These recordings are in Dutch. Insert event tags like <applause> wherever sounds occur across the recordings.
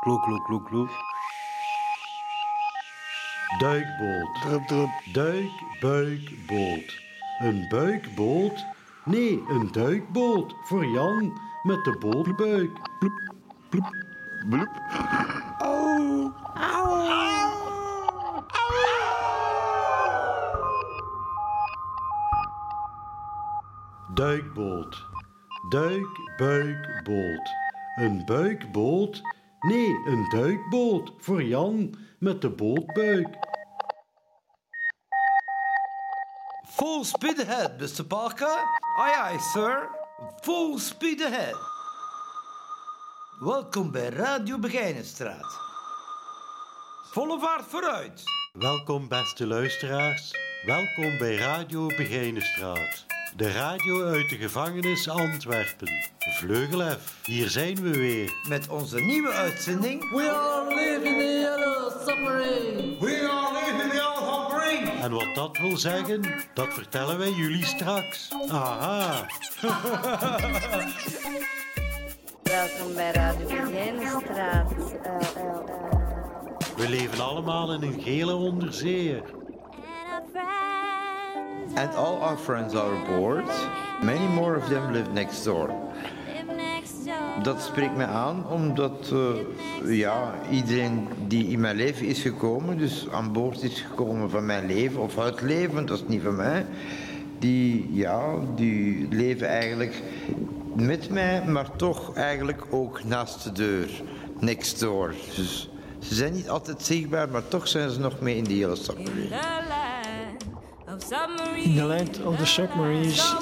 Kloek, kloek, kloek, kloek. Duikboot. Drup, drup. Duik, buik, boot. Een buikboot? Nee, een duikboot. Voor Jan met de bootbuik. Ploep, ploep. Bloep. Au. Duikboot. Duik, buik, boot. Een buikboot? Nee, een duikboot. Voor Jan met de bootbuik. Full speed ahead, Mr. Parker. Aye, aye, sir. Full speed ahead. Welkom bij Radio Begijnenstraat. Volle vaart vooruit. Welkom beste luisteraars. Welkom bij Radio Begijnenstraat. De radio uit de gevangenis Antwerpen. Vleugel F, hier zijn we weer. Met onze nieuwe uitzending... We are living the yellow submarine. We are leaving the old submarine. En wat dat wil zeggen, dat vertellen wij jullie straks. Aha. <laughs> Welkom bij Radio Begijnenstraat. Eh, eh, eh. We leven allemaal in een gele onderzeeër. And all our friends are aboard. Many more of them live next door. Dat spreekt mij aan omdat eh, ja, iedereen die in mijn leven is gekomen, dus aan boord is gekomen van mijn leven of uit leven, dat is niet van mij, die, ja, die leven eigenlijk met mij, maar toch eigenlijk ook naast de deur, next door. Dus ze zijn niet altijd zichtbaar, maar toch zijn ze nog mee in die hele submarine. In the land of the submarines,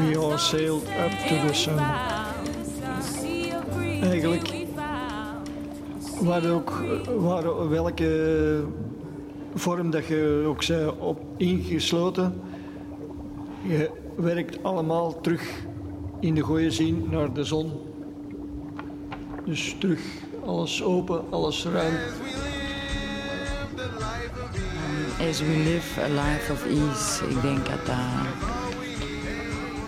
we all sailed up to the sun. Eigenlijk, waar ook, waar, welke vorm dat je ook zei, op ingesloten, je werkt allemaal terug in de goede zin naar de zon. Dus terug, alles open, alles ruim. As we live a life of ease, ik denk dat dat,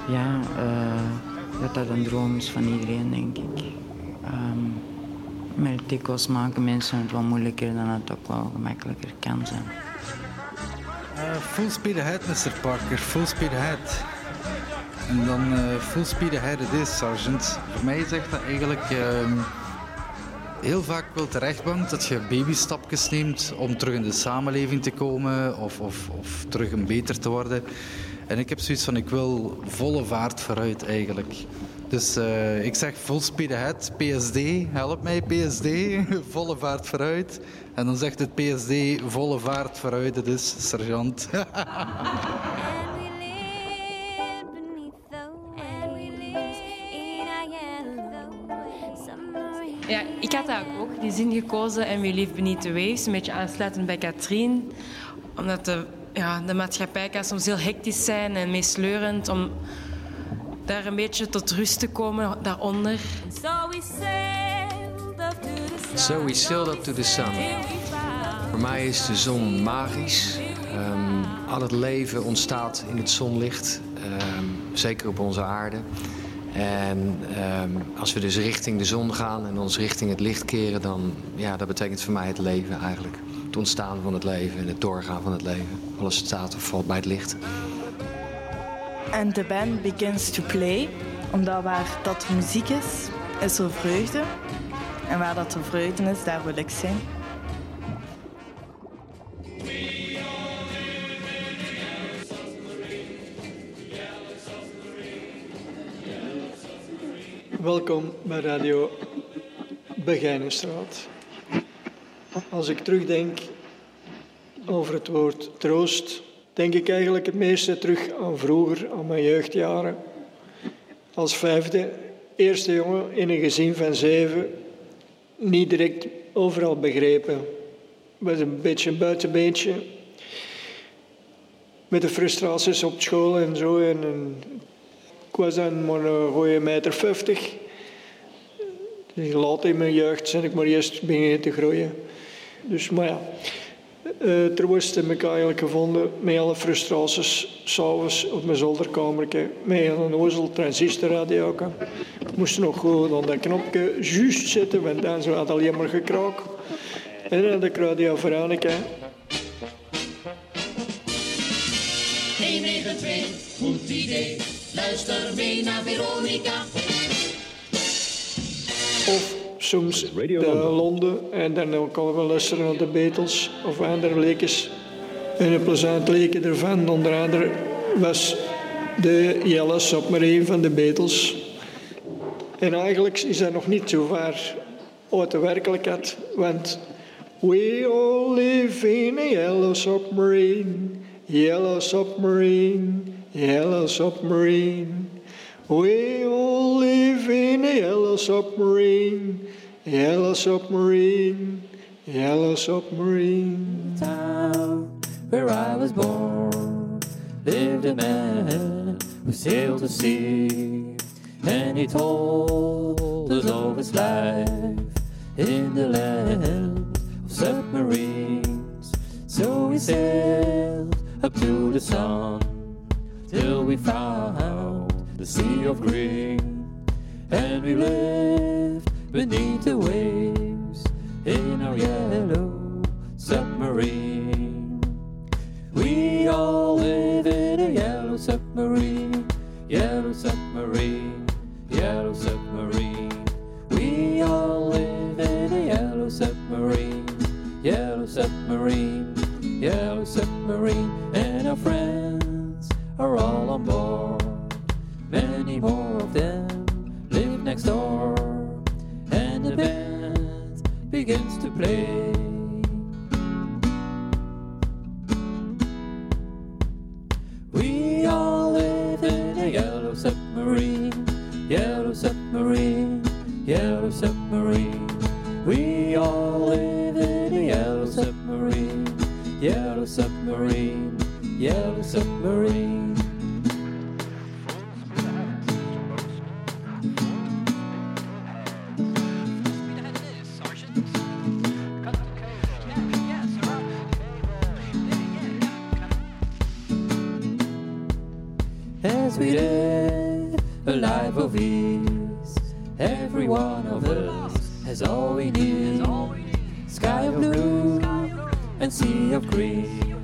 ja, eh, dat, een droom is van iedereen, denk ik. Ehm maar dikwijls maken mensen het wel moeilijker dan het ook wel gemakkelijker kan zijn. Uh, full speed ahead, Mr. Parker. Full speed ahead. En dan eh, full speed ahead it is, sergeant. Voor mij zegt dat eigenlijk ehm, heel vaak wel terechtbank dat je babystapjes neemt om terug in de samenleving te komen of, of, of terug een beter te worden. En ik heb zoiets van, ik wil volle vaart vooruit eigenlijk. Dus eh, ik zeg full speed ahead, PSD, help mij PSD, <laughs> volle vaart vooruit. En dan zegt het PSD, volle vaart vooruit, is sergeant. <laughs> Ja, ik had eigenlijk ook die zin gekozen en We Live Beneath the Waves, een beetje aansluitend bij Katrien. Omdat de, ja, de maatschappij kan soms heel hectisch zijn en meesleurend om daar een beetje tot rust te komen daaronder. So we sailed up to the sun. Voor mij is de zon magisch. Ehm, al het leven ontstaat in het zonlicht, ehm, zeker op onze aarde. En ehm, als we dus richting de zon gaan en ons richting het licht keren, dan ja, dat betekent voor mij het leven eigenlijk. Het ontstaan van het leven en het doorgaan van het leven. Alles staat of valt bij het licht. En de band begins to play, omdat waar dat muziek is, is er vreugde. En waar dat er vreugde is, daar wil ik zijn. Welkom bij Radio Begijnenstraat. Als ik terugdenk over het woord troost, denk ik eigenlijk het meeste terug aan vroeger, aan mijn jeugdjaren. Als vijfde, eerste jongen in een gezin van zeven, niet direct overal begrepen. Was een beetje een buitenbeentje. Met de frustraties op school en zo. En, ik was dan maar een goede meter vijftig. Dus laat in mijn jeugd ben ik maar eerst beginnen te groeien. Dus, maar ja, uh, worst heb ik eigenlijk gevonden met alle frustraties, s'avonds op mijn zolderkamertje, met een ozel transistorradio. Ik moest nog gewoon aan dat knopje juist zetten, want dan zou het alleen maar gekraak. En dan had ik Radio Veronica. 192, goed idee. Luister mee naar Veronica. Of soms de Londen en dan konden we luisteren naar de Beatles of andere leekjes. En een plezant leekje ervan, onder andere, was de Yellow Submarine van de Beatles. En eigenlijk is dat nog niet zo ver uit de werkelijkheid, want we all live in a yellow submarine, yellow submarine, yellow submarine. We all live in a yellow submarine, yellow submarine, yellow submarine. Town where I was born lived a man who sailed the sea, and he told us of his life in the land of submarines. So we sailed up to the sun till we found the sea of green, and we lived beneath the waves in our yellow submarine. We all live in a yellow submarine, yellow submarine, We live a life of ease, every one of us has all we need. Sky of blue and sea of green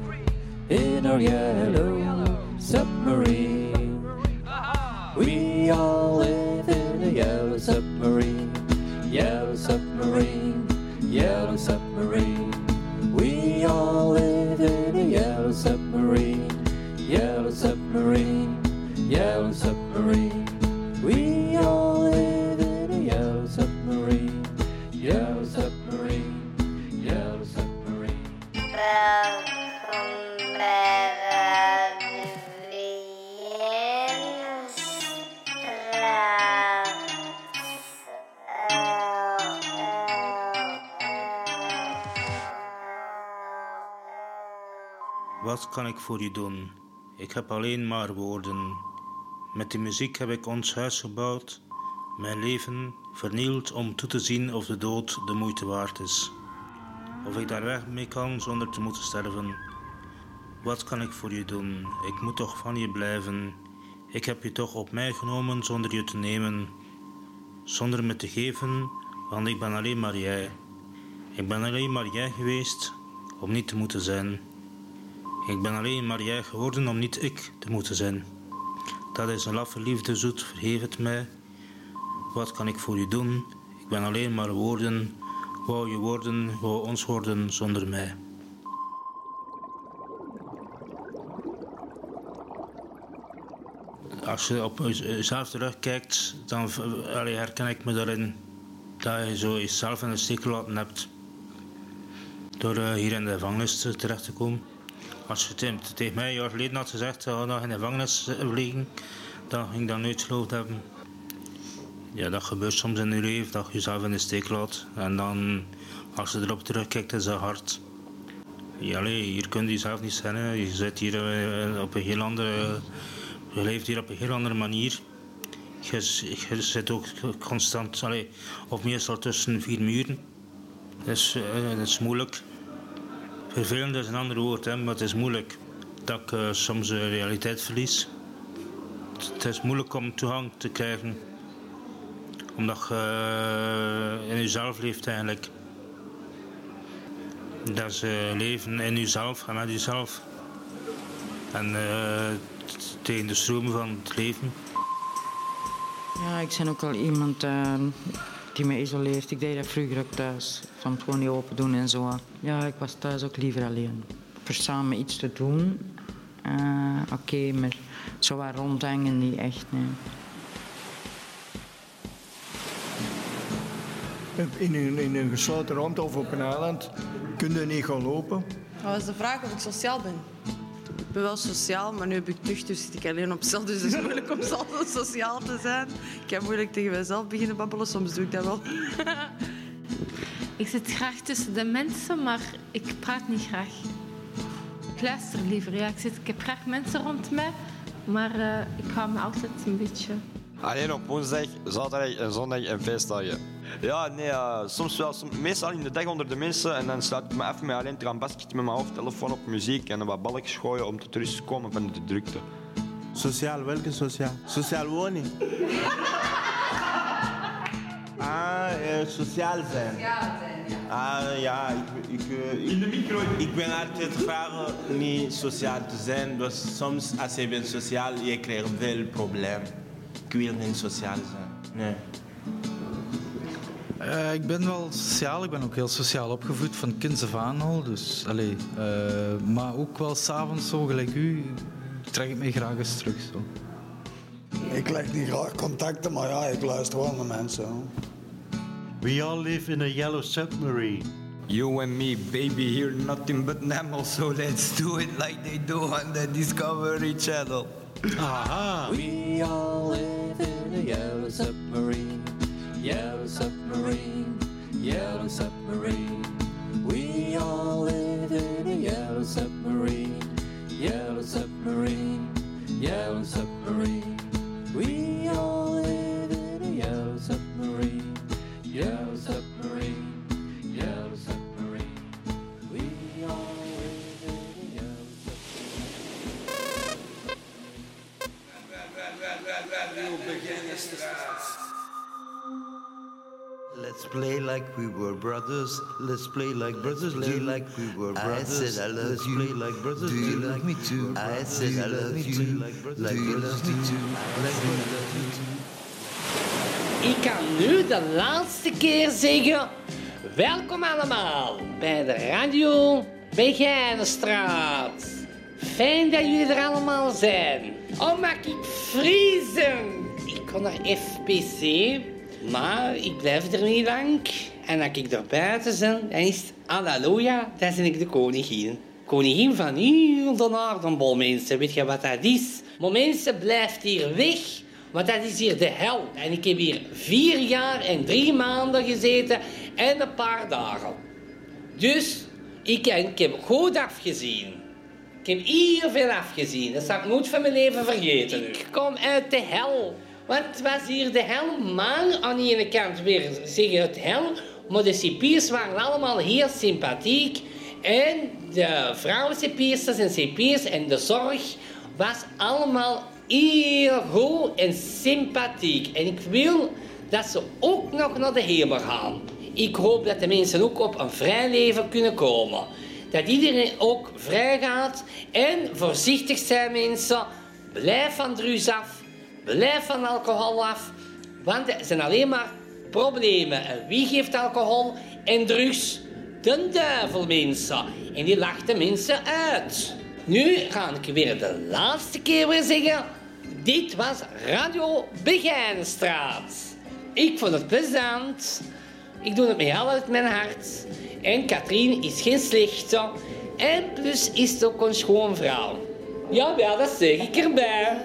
in our yellow submarine. We all live in a yellow submarine, yellow submarine, yellow submarine. Wat kan ik voor u doen? Ik heb alleen maar woorden. Met de muziek heb ik ons huis gebouwd, mijn leven vernield om toe te zien of de dood de moeite waard is. Of ik daar weg mee kan zonder te moeten sterven. Wat kan ik voor u doen? Ik moet toch van je blijven. Ik heb je toch op mij genomen zonder je te nemen, zonder me te geven, want ik ben alleen maar jij. Ik ben alleen maar jij geweest om niet te moeten zijn. Ik ben alleen maar jij geworden om niet ik te moeten zijn. Dat is een laffe liefde zoet, vergeef het mij. Wat kan ik voor u doen? Ik ben alleen maar woorden. Wou je worden, wou ons worden zonder mij. Als je op jezelf terugkijkt, dan herken ik me daarin dat je zo jezelf in de steek gelaten hebt. Door uh, hier in de gevangenis terecht te komen. Als je tegen, mij een jaar geleden had gezegd dat nog in de gevangenis vliegen, dan ging ik dat nooit geloofd hebben. Ja, dat gebeurt soms in je leven, dat je jezelf in de steek laat. En dan, als je erop terugkijkt, is dat hard. Ja, allee, hier kun je jezelf niet zijn. Je zit hier uh, op een heel andere... Leeft hier op een heel andere manier. Je, zit ook constant, allee, of meestal tussen vier muren. Dat is moeilijk. Vervelend is een ander woord, hè, maar het is moeilijk dat ik uh, soms de realiteit verlies. Het is moeilijk om toegang te krijgen Omdat je eh, in jezelf leeft eigenlijk. Dat eh, leven in jezelf en met jezelf. En eh, tegen de stroom van het leven. Ja, ik ben ook wel iemand eh, die me isoleert. Ik deed dat vroeger ook thuis. Van het gewoon niet open doen en zo. Ja, ik was thuis ook liever alleen. Voor samen iets te doen, eh, oké, maar zo waar rondhangen niet echt, nee. In een, in een gesloten ruimte of op een eiland kun je niet gaan lopen. Dat was de vraag of ik sociaal ben. Ik ben wel sociaal, maar nu heb ik tucht, dus zit ik alleen op cel. Dus het is moeilijk om zo sociaal te zijn. Ik kan moeilijk tegen mezelf beginnen babbelen, soms doe ik dat wel. <laughs> Ik zit graag tussen de mensen, maar ik praat niet graag. Ik luister liever. Ja. Ik, zit, ik heb graag mensen rond mij, maar eh, ik hou me altijd een beetje... Alleen op woensdag, zaterdag en zondag en feestdagen. Ja, nee, eh, soms wel. Soms, meestal in de dag onder de mensen en dan sluit ik me even met alleen te gaan basketten met mijn hoofdtelefoon op muziek en wat balletjes gooien om tot rust te komen van de drukte. Sociaal, welke sociaal? Sociaal woning. Ah, eh, sociaal zijn. Ah ja, ik, ik, eh, In de micro. Ik ben altijd graag niet sociaal te zijn. Dus soms als je bent sociaal, je krijgt veel problemen. Ik wil niet sociaal zijn. Nee. Eh, ik ben wel sociaal, ik ben ook heel sociaal opgevoed van kinds af aan al. Dus, allee, eh, maar ook wel s'avonds zo, gelijk u, trek ik mij graag eens terug. Zo. Ik leg niet graag contacten, maar ja, ik luister wel naar mensen. hoor. We all live in a yellow submarine. You and me, baby, hear nothing but mammals, so let's do it like they do on the Discovery Channel. Aha! We all live in a yellow submarine, yellow submarine, yellow submarine. We all live in a yellow submarine, yellow submarine, yellow submarine. Like we were brothers. Let's play like brothers. Play like we were brothers. I said I love Let's you. play like brothers. Do you love me too? I said I love you too. Like Do you love me too? Like. Ik kan nu de laatste keer zeggen: welkom allemaal bij de Radio Begijnenstraat. Fijn dat jullie er allemaal zijn. Oh, mag ik vriezen? Ik kon naar FPC, maar ik blijf er niet lang. En als ik er buiten ben, dan is het halleluja, dan ben ik de koningin. Koningin van heel de aardenbol, mensen. Weet je wat dat is? Maar mensen, blijft hier weg. Want dat is hier de hel. En ik heb hier vier jaar en drie maanden gezeten en een paar dagen. Dus ik, ik heb goed afgezien. Ik heb heel veel afgezien. Dat zal ik nooit van mijn leven vergeten. Ik kom uit de hel. Want was hier de hel, maar aan de ene kant weer zeggen het hel. Maar de cipiers waren allemaal heel sympathiek. En de vrouwencipiers en cipiers en de zorg was allemaal heel goed en sympathiek. En ik wil dat ze ook nog naar de hemel gaan. Ik hoop dat de mensen ook op een vrij leven kunnen komen. Dat iedereen ook vrij gaat. En voorzichtig zijn mensen. Blijf van drugs af. Blijf van alcohol af. Want er zijn alleen maar problemen. En wie geeft alcohol en drugs? De duivel, mensen. En die lacht de mensen uit. Nu ga ik weer de laatste keer weer zeggen. Dit was Radio Begijnenstraat. Ik vond het plezant. Ik doe het met heel uit mijn hart. En Katrien is geen slechte. En plus is het ook een schoon vrouw. Jawel, dat zeg ik erbij.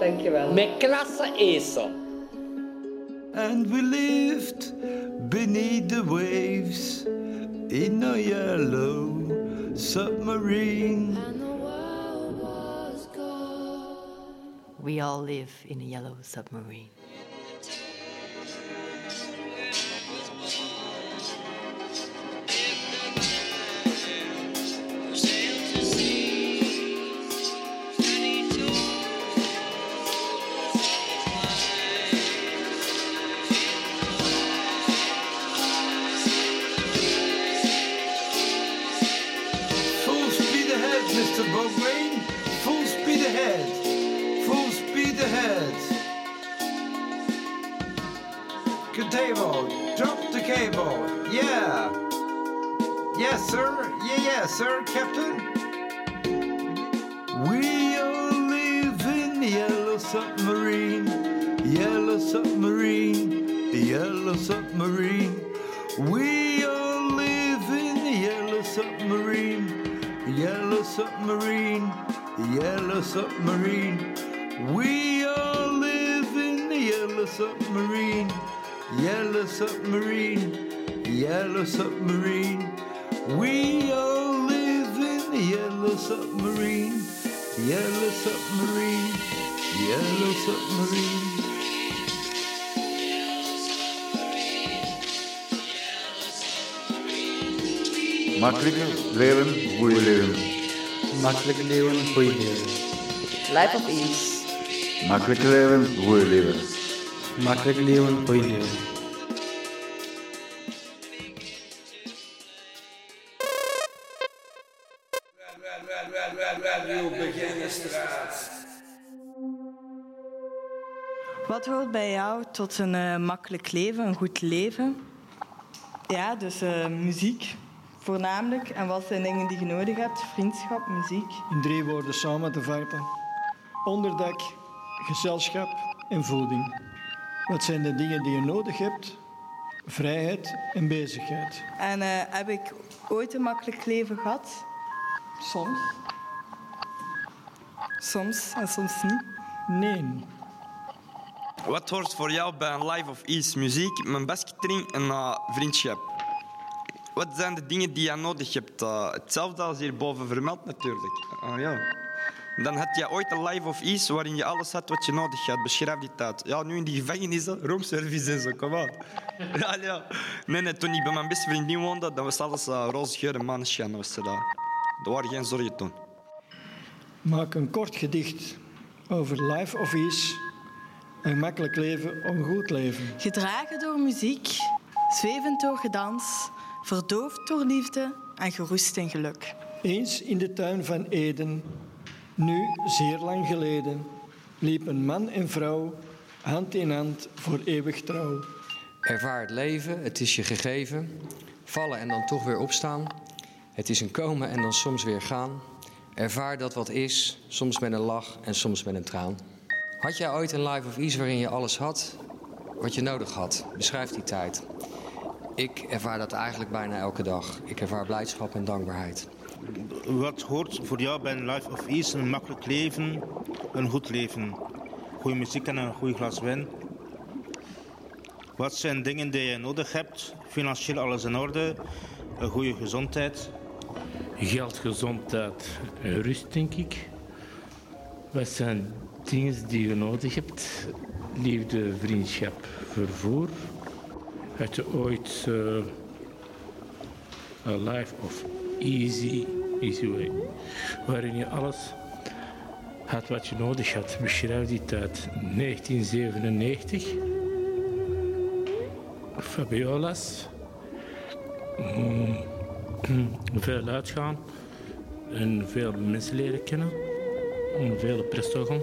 Dankjewel. Met klasse esel. And we lived beneath the waves in a yellow submarine. We all live in a yellow submarine. Yellow submarine. Yellow submarine. We all live in the yellow submarine. Yellow submarine. Yellow submarine. We all live in the yellow submarine. Yellow submarine. Yellow submarine. We all live in the yellow submarine. Yellow submarine. Yellow submarine. Makkelijk leven, goede leven. Makkelijk leven, goede leven. Life of ease. Makkelijk leven, goede leven. Makkelijk leven, goede leven. Wat hoort bij jou tot een eh, makkelijk leven, een goed leven? Ja, dus eh, muziek voornamelijk. En wat zijn dingen die je nodig hebt? Vriendschap, muziek. In drie woorden samen te vatten. Onderdak, gezelschap en voeding. Wat zijn de dingen die je nodig hebt? Vrijheid en bezigheid. En eh, heb ik ooit een makkelijk leven gehad? Soms. Soms en soms niet. Nee. Wat hoort voor jou bij een life of ease? Muziek, mijn basketring en uh, vriendschap. Wat zijn de dingen die je nodig hebt? Uh, hetzelfde als hierboven vermeld natuurlijk. Ah, ja. Dan had je ooit een life of ease waarin je alles had wat je nodig had. Beschrijf die tijd. Ja, nu in die gevangenissen, roomservice en zo, kom aan. <laughs> Ja, ja. Nee, nee, toen ik bij mijn beste vriendin woonde, dan was alles uh, roze geur en maneschijn. Was er, uh, er waren geen zorgen toen. Maak een kort gedicht over life of ease. Een makkelijk leven, een goed leven. Gedragen door muziek, zwevend door gedans, verdoofd door liefde en gerust in geluk. Eens in de tuin van Eden, nu zeer lang geleden, liepen man en vrouw hand in hand voor eeuwig trouw. Ervaar het leven, het is je gegeven. Vallen en dan toch weer opstaan. Het is een komen en dan soms weer gaan. Ervaar dat wat is, soms met een lach en soms met een traan. Had jij ooit een life of ease waarin je alles had wat je nodig had? Beschrijf die tijd. Ik ervaar dat eigenlijk bijna elke dag. Ik ervaar blijdschap en dankbaarheid. Wat hoort voor jou bij een life of ease? Een makkelijk leven, een goed leven. Goede muziek en een goed glas wijn. Wat zijn dingen die je nodig hebt? Financieel alles in orde, een goede gezondheid. Geld, gezondheid en rust, denk ik. Wat zijn dingen die je nodig hebt? Liefde, vriendschap, vervoer. Had je ooit uh, a life of easy, easy way, waarin je alles had wat je nodig had. Beschrijf die tijd. 1997. Fabiola's. Mm, veel uitgaan en veel mensen leren kennen. En veel presto gaan.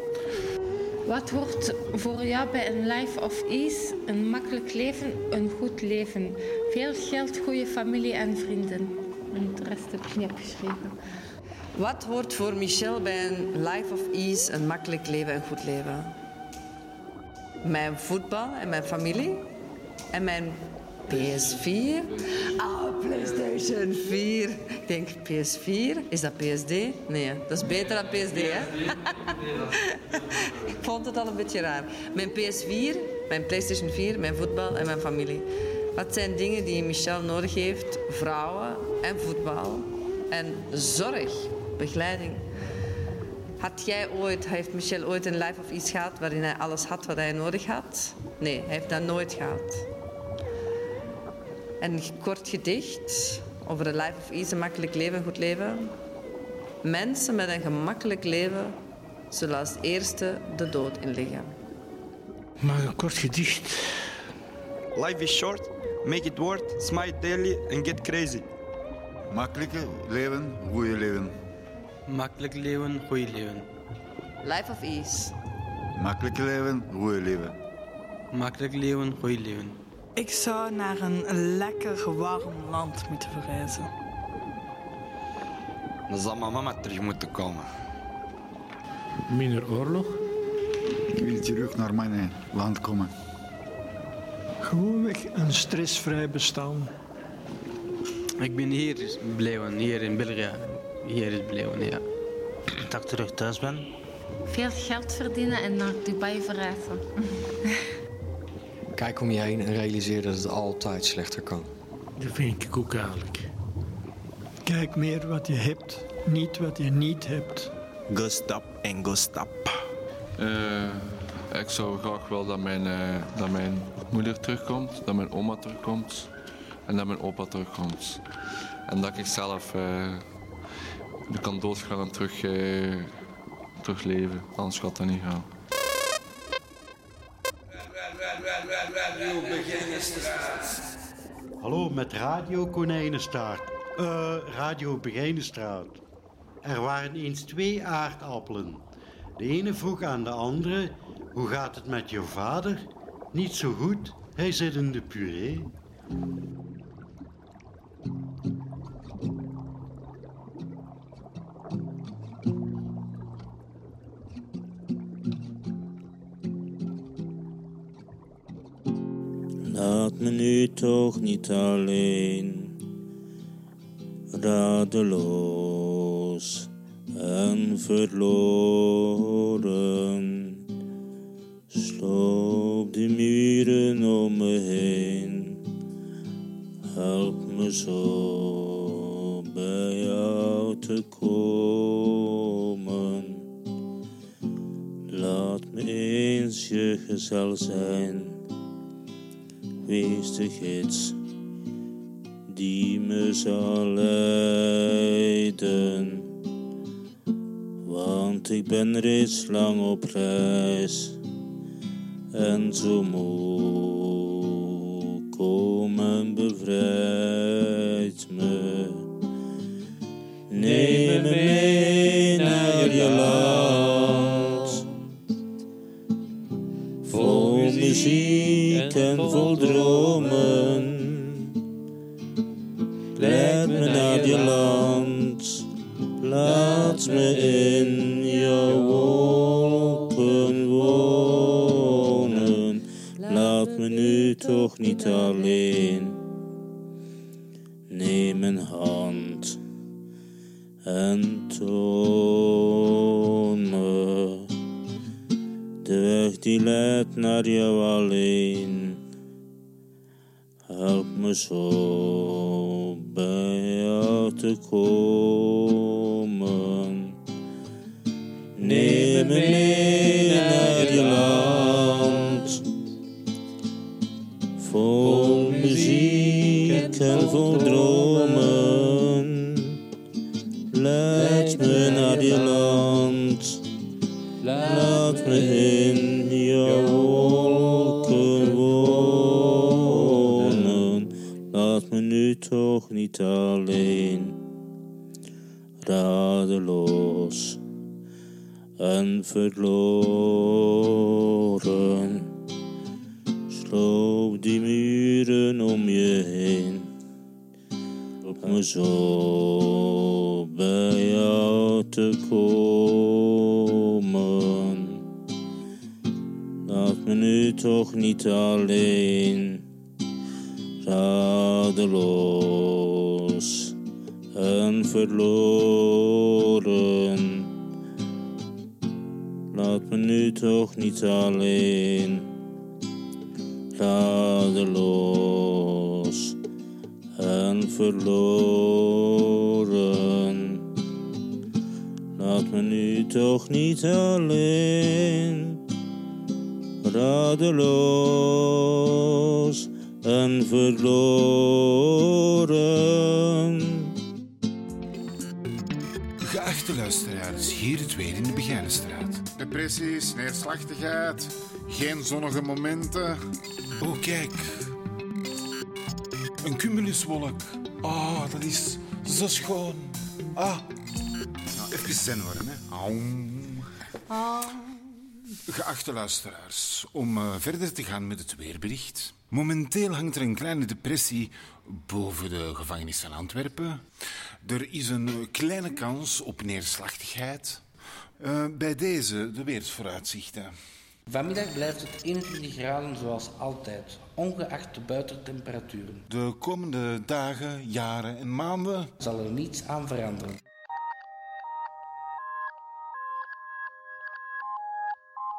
Wat hoort voor jou bij een life of ease, een makkelijk leven, een goed leven? Veel geld, goede familie en vrienden. En de rest heb ik niet opgeschreven. Wat hoort voor Michel bij een life of ease, een makkelijk leven en goed leven? Mijn voetbal en mijn familie. En mijn PS4. Ah, PlayStation 4. Ik denk PS4. Is dat PSD? Nee, dat is beter dan PSD, hè? <laughs> Ik vond het al een beetje raar. Mijn PS4, mijn PlayStation 4, mijn voetbal en mijn familie. Wat zijn dingen die Michel nodig heeft? Vrouwen en voetbal. En zorg, begeleiding. Had jij ooit, heeft Michel ooit een life of iets gehad waarin hij alles had wat hij nodig had? Nee, hij heeft dat nooit gehad. Een kort gedicht over een life of ease, een makkelijk leven, goed leven. Mensen met een gemakkelijk leven zullen als eerste de dood inliggen. Maar een kort gedicht. Life is short, make it worth, smile daily and get crazy. Makkelijke leven, goede leven. Makkelijk leven, goede leven. Life of ease. Makkelijk leven, goede leven. Makkelijk leven, goede leven. Ik zou naar een lekker warm land moeten verreizen. Dan zal mijn mama terug moeten komen. Minder oorlog? Ik wil terug naar mijn land komen. Gewoonweg een stressvrij bestaan. Ik ben hier blijven, hier in België. Hier is blijven, ja. Dat ik terug thuis ben. Veel geld verdienen en naar Dubai verreizen. <laughs> Kijk om je heen en realiseer dat het altijd slechter kan. Dat vind ik ook eigenlijk. Kijk meer wat je hebt, niet wat je niet hebt. Go stop en go stop. Eh, ik zou graag wel dat mijn, eh, dat mijn moeder terugkomt, dat mijn oma terugkomt en dat mijn opa terugkomt. En dat ik zelf eh, kan doodgaan en terug, eh, terug leven. Anders gaat dat niet gaan. Hallo met Radio Konijnenstaart. Eh, Radio Begijnenstraat. Er waren eens twee aardappelen. De ene vroeg aan de andere: Hoe gaat het met je vader? Niet zo goed, hij zit in de puree. Nu toch niet alleen, radeloos en verloren. Sloop de muren om me heen, help me zo bij jou te komen. Laat me eens je gezel zijn wees de gids die me zal leiden. Want ik ben reeds lang op reis en zo moe. Kom en bevrijd me. Neem me mee je land. Laat me in jouw wolken wonen. Laat me nu toch niet alleen. Neem mijn hand en toon me de weg die leidt naar jou alleen. Help me zo bij te komen. Neem me mee naar je land. Vol muziek en vol dromen. Leid me naar je land. Laat me in Radeloos en verloren. Sloop die muren om je heen. Help me zo bij jou te komen. Laat me nu toch niet alleen. Radeloos en verloren. Toch niet alleen. Radeloos en verloren. Laat me nu toch niet alleen. Radeloos en verloren. Geachte luisteraars, hier het weer in de Begijnenstraat. Depressies, neerslachtigheid, geen zonnige momenten. Oh, kijk. Een cumuluswolk. Ah, dat is zo schoon. Ah. Nou, even zen worden, hè. Aum. Geachte luisteraars, om eh, verder te gaan met het weerbericht. Momenteel hangt er een kleine depressie boven de gevangenis van Antwerpen. Er is een kleine kans op neerslachtigheid. Eh, bij deze de weersvooruitzichten. Vanmiddag blijft het 21 graden zoals altijd, ongeacht de buitentemperaturen. De komende dagen, jaren en maanden Zal er niets aan veranderen.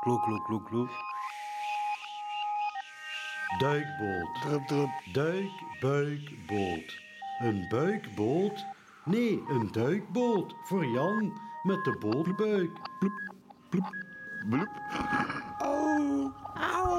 Kloek, kloek, kloek, kloek. Duikboot. Duikbuikboot. Een buikboot? Nee, een duikboot. Voor Jan met de bol Bloep, bloep, bloep. Au, au.